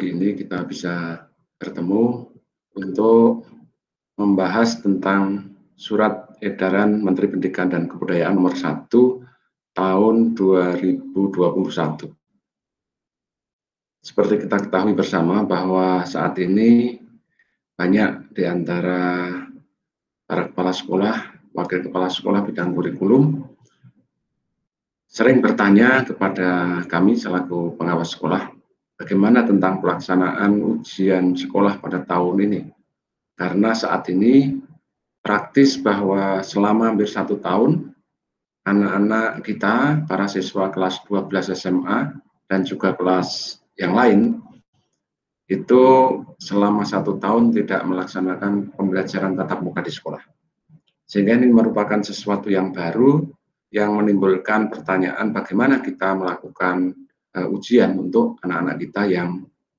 pagi ini kita bisa bertemu untuk membahas tentang surat edaran Menteri Pendidikan dan Kebudayaan nomor 1 tahun 2021. Seperti kita ketahui bersama bahwa saat ini banyak di antara para kepala sekolah, wakil kepala sekolah bidang kurikulum sering bertanya kepada kami selaku pengawas sekolah, bagaimana tentang pelaksanaan ujian sekolah pada tahun ini. Karena saat ini praktis bahwa selama hampir satu tahun, anak-anak kita, para siswa kelas 12 SMA, dan juga kelas yang lain, itu selama satu tahun tidak melaksanakan pembelajaran tatap muka di sekolah. Sehingga ini merupakan sesuatu yang baru yang menimbulkan pertanyaan bagaimana kita melakukan uh, ujian untuk anak-anak kita yang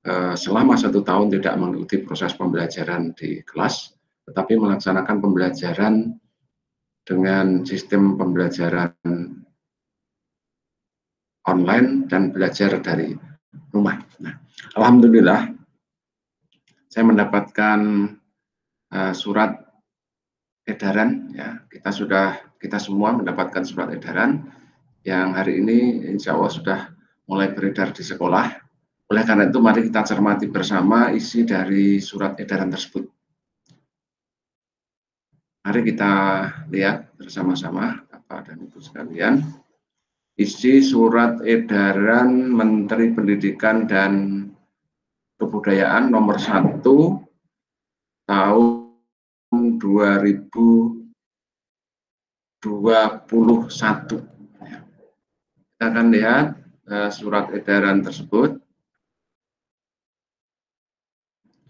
uh, selama satu tahun tidak mengikuti proses pembelajaran di kelas, tetapi melaksanakan pembelajaran dengan sistem pembelajaran online dan belajar dari rumah. Nah, Alhamdulillah, saya mendapatkan uh, surat edaran ya kita sudah kita semua mendapatkan surat edaran yang hari ini insya Allah sudah mulai beredar di sekolah. Oleh karena itu mari kita cermati bersama isi dari surat edaran tersebut. Mari kita lihat bersama-sama Bapak dan Ibu sekalian. Isi surat edaran Menteri Pendidikan dan Kebudayaan nomor 1 tahun 2021. Kita akan lihat uh, surat edaran tersebut.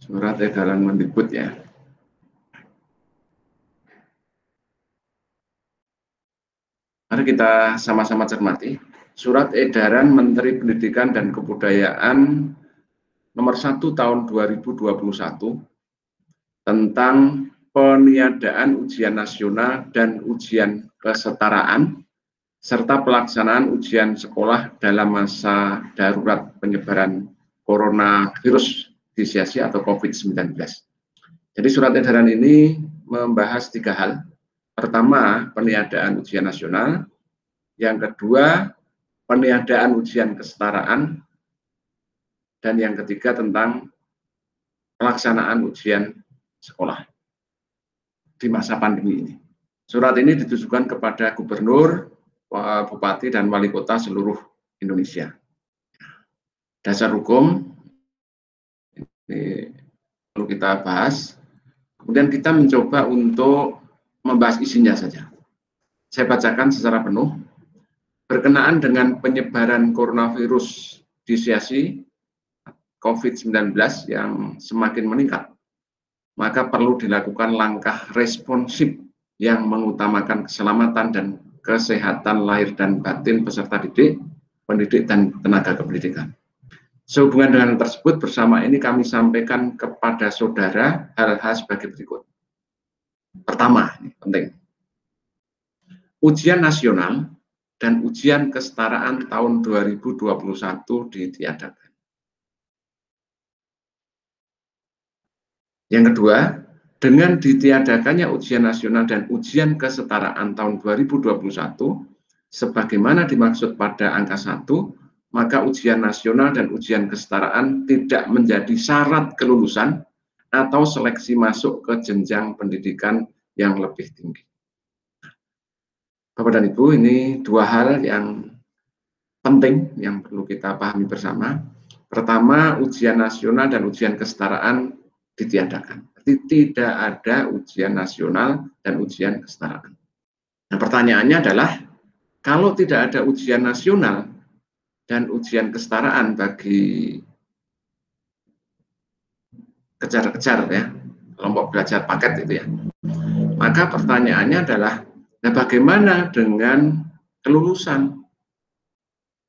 Surat edaran Mendikbud ya. Mari kita sama-sama cermati. Surat edaran Menteri Pendidikan dan Kebudayaan nomor 1 tahun 2021 tentang peniadaan ujian nasional dan ujian kesetaraan, serta pelaksanaan ujian sekolah dalam masa darurat penyebaran coronavirus disesiasi atau COVID-19. Jadi surat edaran ini membahas tiga hal. Pertama, peniadaan ujian nasional. Yang kedua, peniadaan ujian kesetaraan. Dan yang ketiga tentang pelaksanaan ujian sekolah di masa pandemi ini. Surat ini ditujukan kepada gubernur, bupati, dan wali kota seluruh Indonesia. Dasar hukum ini perlu kita bahas. Kemudian kita mencoba untuk membahas isinya saja. Saya bacakan secara penuh. Berkenaan dengan penyebaran coronavirus disiasi COVID-19 yang semakin meningkat maka perlu dilakukan langkah responsif yang mengutamakan keselamatan dan kesehatan lahir dan batin peserta didik, pendidik, dan tenaga kependidikan. Sehubungan dengan tersebut, bersama ini kami sampaikan kepada saudara hal-hal sebagai berikut. Pertama, ini penting. Ujian nasional dan ujian kesetaraan tahun 2021 ditiadakan. Yang kedua, dengan ditiadakannya ujian nasional dan ujian kesetaraan tahun 2021, sebagaimana dimaksud pada angka 1, maka ujian nasional dan ujian kesetaraan tidak menjadi syarat kelulusan atau seleksi masuk ke jenjang pendidikan yang lebih tinggi. Bapak dan Ibu, ini dua hal yang penting yang perlu kita pahami bersama. Pertama, ujian nasional dan ujian kesetaraan ditiadakan. Tidak ada ujian nasional dan ujian kesetaraan. Nah pertanyaannya adalah, kalau tidak ada ujian nasional dan ujian kesetaraan bagi kejar-kejar ya, kelompok belajar paket itu ya, maka pertanyaannya adalah, nah bagaimana dengan kelulusan?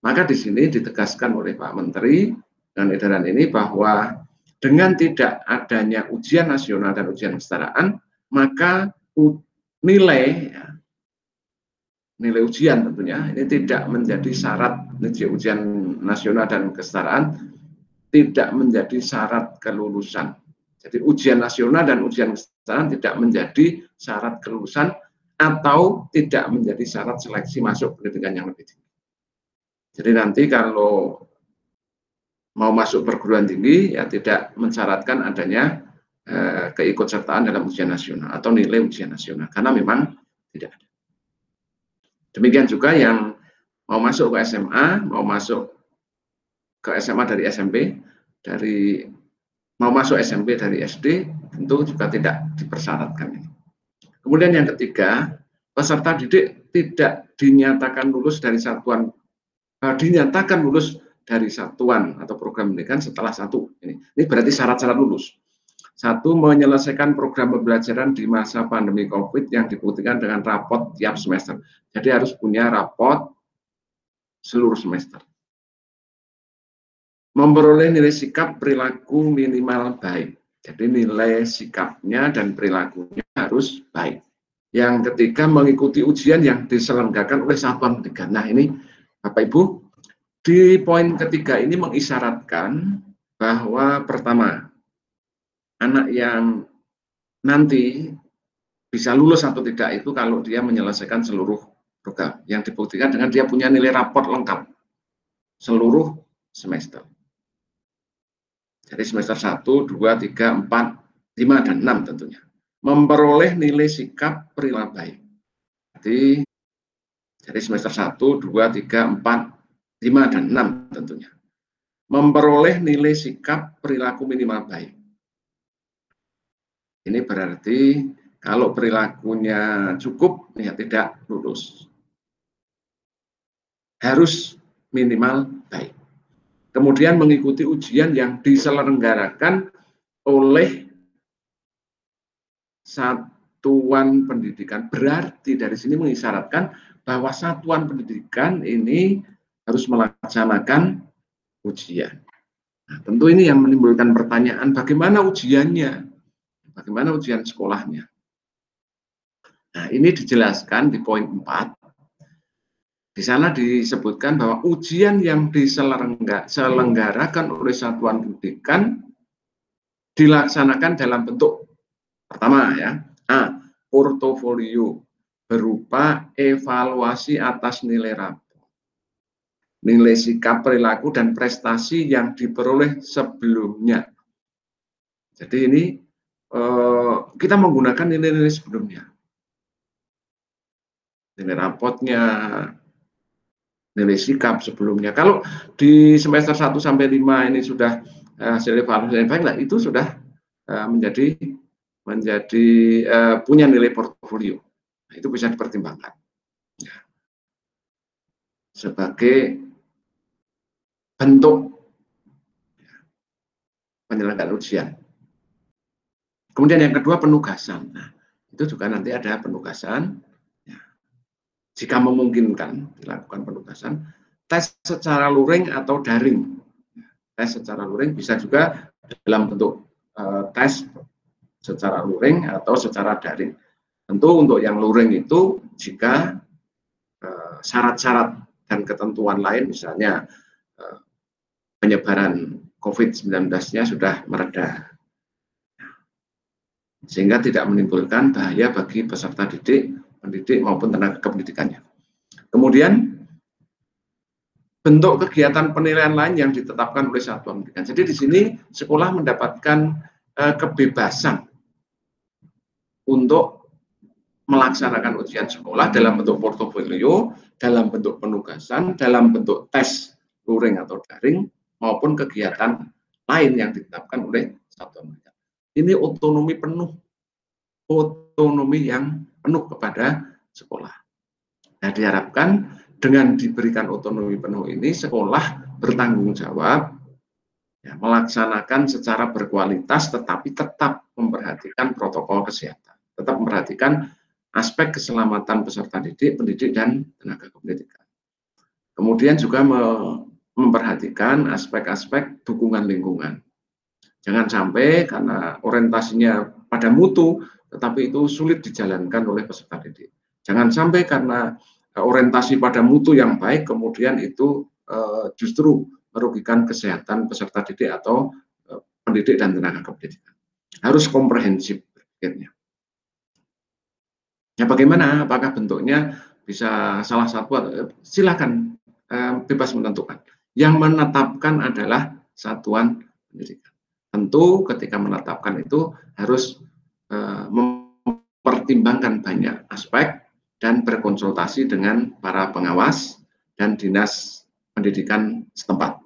Maka di sini ditegaskan oleh Pak Menteri dan edaran ini bahwa dengan tidak adanya ujian nasional dan ujian kesetaraan, maka nilai ya, nilai ujian tentunya ini tidak menjadi syarat nilai ujian nasional dan kesetaraan tidak menjadi syarat kelulusan. Jadi ujian nasional dan ujian kesetaraan tidak menjadi syarat kelulusan atau tidak menjadi syarat seleksi masuk pendidikan yang lebih tinggi. Jadi nanti kalau mau masuk perguruan tinggi ya tidak mensyaratkan adanya eh, keikutsertaan dalam ujian nasional atau nilai ujian nasional karena memang tidak ada. Demikian juga yang mau masuk ke SMA, mau masuk ke SMA dari SMP, dari mau masuk SMP dari SD, tentu juga tidak dipersyaratkan. Kemudian yang ketiga, peserta didik tidak dinyatakan lulus dari satuan, uh, dinyatakan lulus dari satuan atau program pendidikan setelah satu. Ini, ini berarti syarat-syarat lulus. Satu, menyelesaikan program pembelajaran di masa pandemi COVID yang dibuktikan dengan rapot tiap semester. Jadi harus punya rapot seluruh semester. Memperoleh nilai sikap perilaku minimal baik. Jadi nilai sikapnya dan perilakunya harus baik. Yang ketiga, mengikuti ujian yang diselenggarakan oleh satuan pendidikan. Nah ini Bapak Ibu, di poin ketiga ini mengisyaratkan bahwa pertama, anak yang nanti bisa lulus atau tidak itu kalau dia menyelesaikan seluruh program yang dibuktikan dengan dia punya nilai raport lengkap seluruh semester. Jadi semester 1, 2, 3, 4, 5, dan 6 tentunya. Memperoleh nilai sikap perilaku baik. Jadi, jadi semester 1, 2, 3, 4, 5, dan 6 tentunya. Memperoleh nilai sikap perilaku minimal baik. Ini berarti kalau perilakunya cukup, ya tidak lulus. Harus minimal baik. Kemudian mengikuti ujian yang diselenggarakan oleh satuan pendidikan. Berarti dari sini mengisyaratkan bahwa satuan pendidikan ini harus melaksanakan ujian. Nah, tentu ini yang menimbulkan pertanyaan bagaimana ujiannya? Bagaimana ujian sekolahnya? Nah, ini dijelaskan di poin 4. Di sana disebutkan bahwa ujian yang diselenggarakan oleh satuan pendidikan dilaksanakan dalam bentuk pertama ya, A, portofolio berupa evaluasi atas nilai rapor, nilai sikap perilaku dan prestasi yang diperoleh sebelumnya. Jadi ini Eh, kita menggunakan nilai-nilai sebelumnya. Nilai rapotnya, nilai sikap sebelumnya. Kalau di semester 1 sampai 5 ini sudah uh, hasil evaluasi yang baik, itu sudah uh, menjadi menjadi punya nilai portofolio. Nah, itu bisa dipertimbangkan. Ya. Sebagai bentuk ya, penyelenggaraan ujian. Kemudian yang kedua penugasan. Nah, itu juga nanti ada penugasan. Ya. Jika memungkinkan dilakukan penugasan, tes secara luring atau daring. Tes secara luring bisa juga dalam bentuk uh, tes secara luring atau secara daring. Tentu untuk yang luring itu jika eh, syarat-syarat uh, dan ketentuan lain misalnya uh, penyebaran COVID-19-nya sudah mereda sehingga tidak menimbulkan bahaya bagi peserta didik, pendidik maupun tenaga kependidikannya. Kemudian bentuk kegiatan penilaian lain yang ditetapkan oleh satuan pendidikan. Jadi di sini sekolah mendapatkan uh, kebebasan untuk melaksanakan ujian sekolah dalam bentuk portofolio, dalam bentuk penugasan, dalam bentuk tes luring atau daring maupun kegiatan lain yang ditetapkan oleh satuan pendidikan ini otonomi penuh, otonomi yang penuh kepada sekolah. Nah, diharapkan dengan diberikan otonomi penuh ini, sekolah bertanggung jawab ya, melaksanakan secara berkualitas, tetapi tetap memperhatikan protokol kesehatan, tetap memperhatikan aspek keselamatan peserta didik, pendidik, dan tenaga pendidikan. Kemudian juga memperhatikan aspek-aspek dukungan lingkungan. Jangan sampai karena orientasinya pada mutu, tetapi itu sulit dijalankan oleh peserta didik. Jangan sampai karena eh, orientasi pada mutu yang baik, kemudian itu uh, justru merugikan kesehatan peserta didik atau eh, pendidik dan tenaga kependidikan. Harus komprehensif berpikirnya. Ya bagaimana? Apakah bentuknya bisa salah satu? Silakan bebas menentukan. Yang menetapkan adalah satuan pendidikan. Tentu ketika menetapkan itu harus mempertimbangkan banyak aspek dan berkonsultasi dengan para pengawas dan dinas pendidikan setempat.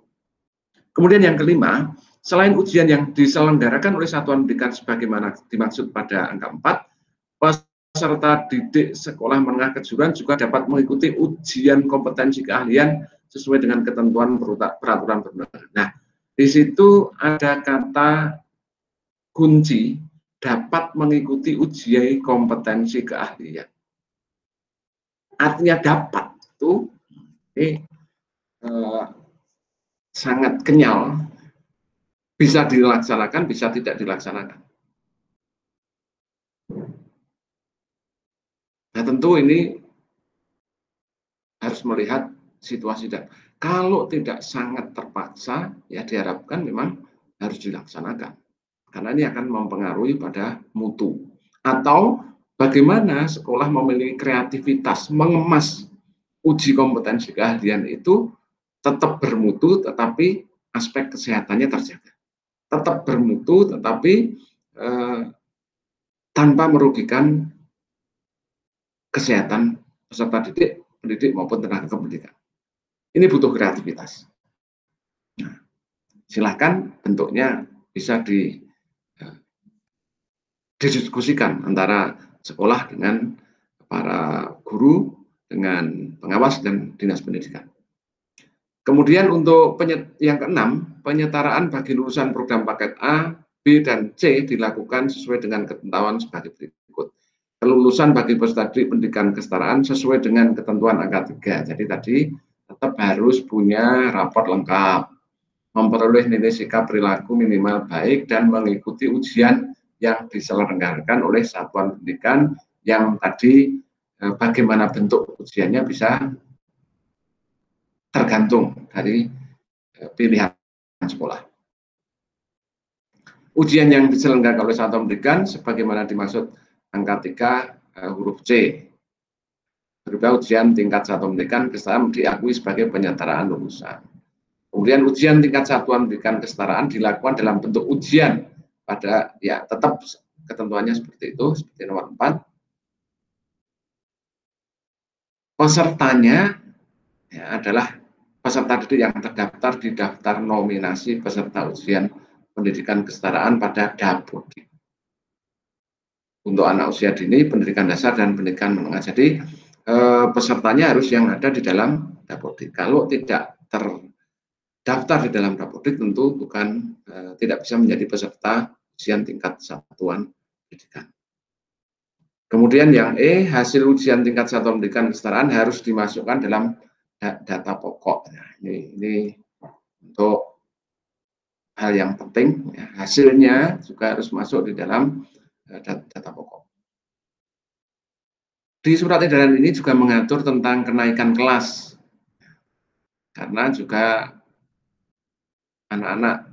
Kemudian yang kelima, selain ujian yang diselenggarakan oleh satuan pendidikan sebagaimana dimaksud pada angka 4, peserta didik sekolah menengah kejuruan juga dapat mengikuti ujian kompetensi keahlian sesuai dengan ketentuan peraturan perundangan. Nah, di situ ada kata kunci dapat mengikuti ujian kompetensi keahlian. Artinya dapat itu ini Eh, sangat kenyal, bisa dilaksanakan, bisa tidak dilaksanakan. Nah tentu ini harus melihat situasi dan kalau tidak sangat terpaksa, ya diharapkan memang harus dilaksanakan. Karena ini akan mempengaruhi pada mutu. Atau bagaimana sekolah memiliki kreativitas mengemas uji kompetensi keahlian itu tetap bermutu tetapi aspek kesehatannya terjaga. Tetap bermutu tetapi eh, tanpa merugikan kesehatan peserta didik, pendidik maupun tenaga kependidikan. Ini butuh kreativitas. Nah, silahkan bentuknya bisa di, eh, didiskusikan antara sekolah dengan para guru, dengan pengawas dan dinas pendidikan. Kemudian untuk yang keenam, penyetaraan bagi lulusan program paket A, B, dan C dilakukan sesuai dengan ketentuan sebagai berikut. Kelulusan bagi peserta pendidikan kesetaraan sesuai dengan ketentuan angka 3. Jadi tadi tetap harus punya raport lengkap, memperoleh nilai sikap perilaku minimal baik, dan mengikuti ujian yang diselenggarakan oleh satuan pendidikan yang tadi eh, bagaimana bentuk ujiannya bisa tergantung dari eh, pilihan sekolah. Ujian yang diselenggarakan oleh satuan pendidikan sebagaimana dimaksud angka 3 uh, huruf C berupa ujian tingkat satuan pendidikan kesetaraan diakui sebagai penyetaraan lulusan. Kemudian ujian tingkat satuan pendidikan kesetaraan dilakukan dalam bentuk ujian pada ya tetap ketentuannya seperti itu seperti nomor 4. Pesertanya ya, adalah peserta didik yang terdaftar di daftar nominasi peserta ujian pendidikan kesetaraan pada Dapodik. Untuk anak usia dini, pendidikan dasar dan pendidikan menengah. Jadi eh, pesertanya harus yang ada di dalam Dapodik. Kalau tidak terdaftar di dalam Dapodik, tentu bukan eh, tidak bisa menjadi peserta ujian tingkat satuan pendidikan. Kemudian yang E, hasil ujian tingkat satuan pendidikan kesetaraan harus dimasukkan dalam data pokok. Nah, ini, ini untuk hal yang penting. Ya, hasilnya juga harus masuk di dalam uh, data pokok. Di surat edaran ini juga mengatur tentang kenaikan kelas. Karena juga anak-anak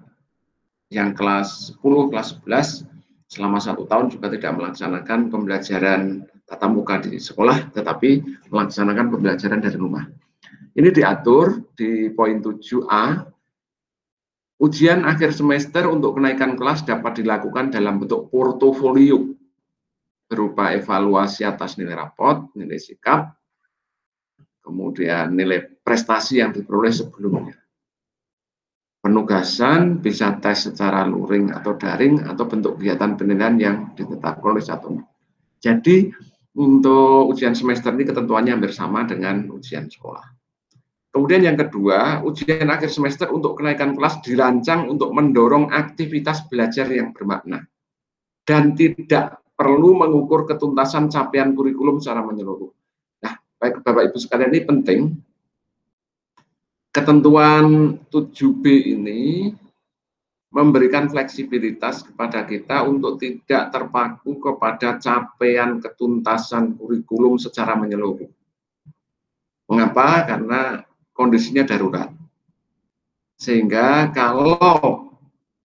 yang kelas 10, kelas 11 selama satu tahun juga tidak melaksanakan pembelajaran tatap muka di sekolah, tetapi melaksanakan pembelajaran dari rumah. Ini diatur di poin 7A. Ujian akhir semester untuk kenaikan kelas dapat dilakukan dalam bentuk portofolio berupa evaluasi atas nilai rapot, nilai sikap, kemudian nilai prestasi yang diperoleh sebelumnya. Penugasan bisa tes secara luring atau daring atau bentuk kegiatan penilaian yang ditetapkan oleh satu. Jadi untuk ujian semester ini ketentuannya hampir sama dengan ujian sekolah. Kemudian yang kedua, ujian akhir semester untuk kenaikan kelas dirancang untuk mendorong aktivitas belajar yang bermakna dan tidak perlu mengukur ketuntasan capaian kurikulum secara menyeluruh. Nah, baik Bapak Ibu sekalian ini penting. Ketentuan 7B ini memberikan fleksibilitas kepada kita untuk tidak terpaku kepada capaian ketuntasan kurikulum secara menyeluruh. Mengapa? Karena kondisinya darurat. Sehingga kalau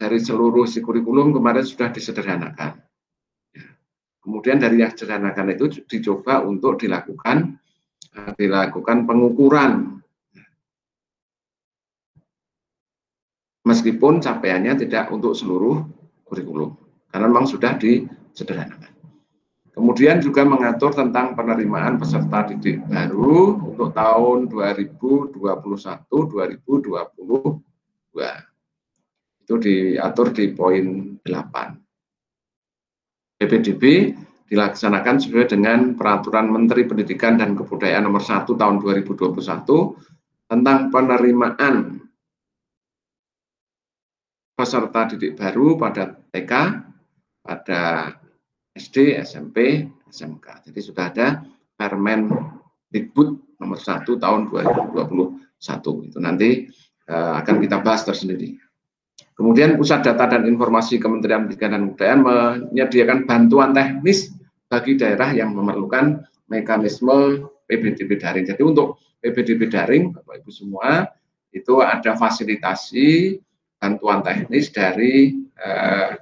dari seluruh si kurikulum kemarin sudah disederhanakan. Kemudian dari yang sederhanakan itu dicoba untuk dilakukan eh, dilakukan pengukuran. Meskipun capaiannya tidak untuk seluruh kurikulum, karena memang sudah disederhanakan. Kemudian juga mengatur tentang penerimaan peserta didik baru untuk tahun 2021-2022 itu diatur di poin 8. PPDB dilaksanakan sesuai dengan Peraturan Menteri Pendidikan dan Kebudayaan Nomor 1 Tahun 2021 tentang penerimaan peserta didik baru pada TK, pada SD, SMP, SMK. Jadi sudah ada Permen Dikbud nomor 1 tahun 2021. Itu nanti uh, akan kita bahas tersendiri. Kemudian Pusat Data dan Informasi Kementerian Pendidikan dan Kebudayaan menyediakan bantuan teknis bagi daerah yang memerlukan mekanisme PBDB daring. Jadi untuk PBDB daring, Bapak Ibu semua, itu ada fasilitasi bantuan teknis dari uh,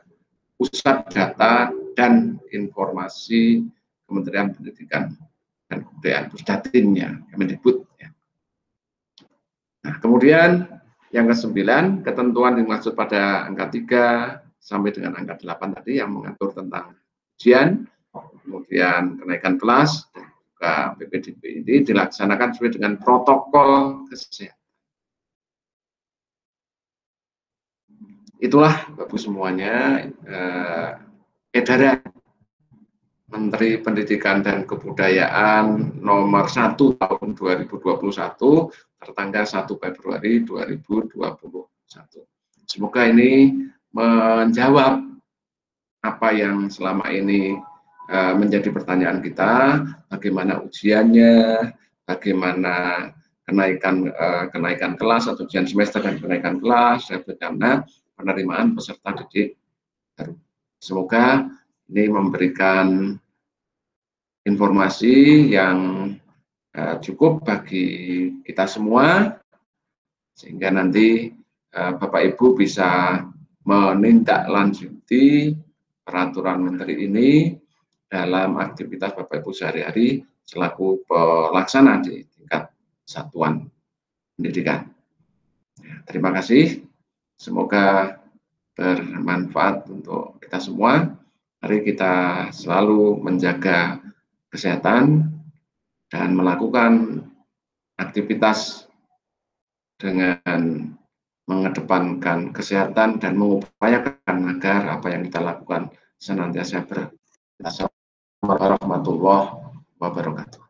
Pusat Data dan Informasi Kementerian Pendidikan dan Kebudayaan, Pusdatinnya, Kemendikbud. Ya. Nah, kemudian yang kesembilan, ketentuan yang dimaksud pada angka 3 sampai dengan angka 8 tadi yang mengatur tentang ujian, kemudian kenaikan kelas, dan juga PPDB ini dilaksanakan sesuai dengan protokol kesehatan. Itulah Bapak semuanya eh, edaran Menteri Pendidikan dan Kebudayaan nomor 1 tahun 2021 tertanggal 1 Februari 2021. Semoga ini menjawab apa yang selama ini uh, menjadi pertanyaan kita, bagaimana ujiannya, bagaimana kenaikan uh, kenaikan kelas atau ujian semester dan kenaikan kelas, bagaimana penerimaan peserta didik baru. Semoga ini memberikan informasi yang uh, cukup bagi kita semua sehingga nanti uh, Bapak Ibu bisa menindaklanjuti peraturan menteri ini dalam aktivitas Bapak Ibu sehari-hari selaku pelaksana di tingkat satuan pendidikan. Ya, terima kasih. Semoga bermanfaat untuk kita semua. Mari kita selalu menjaga kesehatan dan melakukan aktivitas dengan mengedepankan kesehatan dan mengupayakan agar apa yang kita lakukan senantiasa ber. Assalamualaikum warahmatullahi wabarakatuh.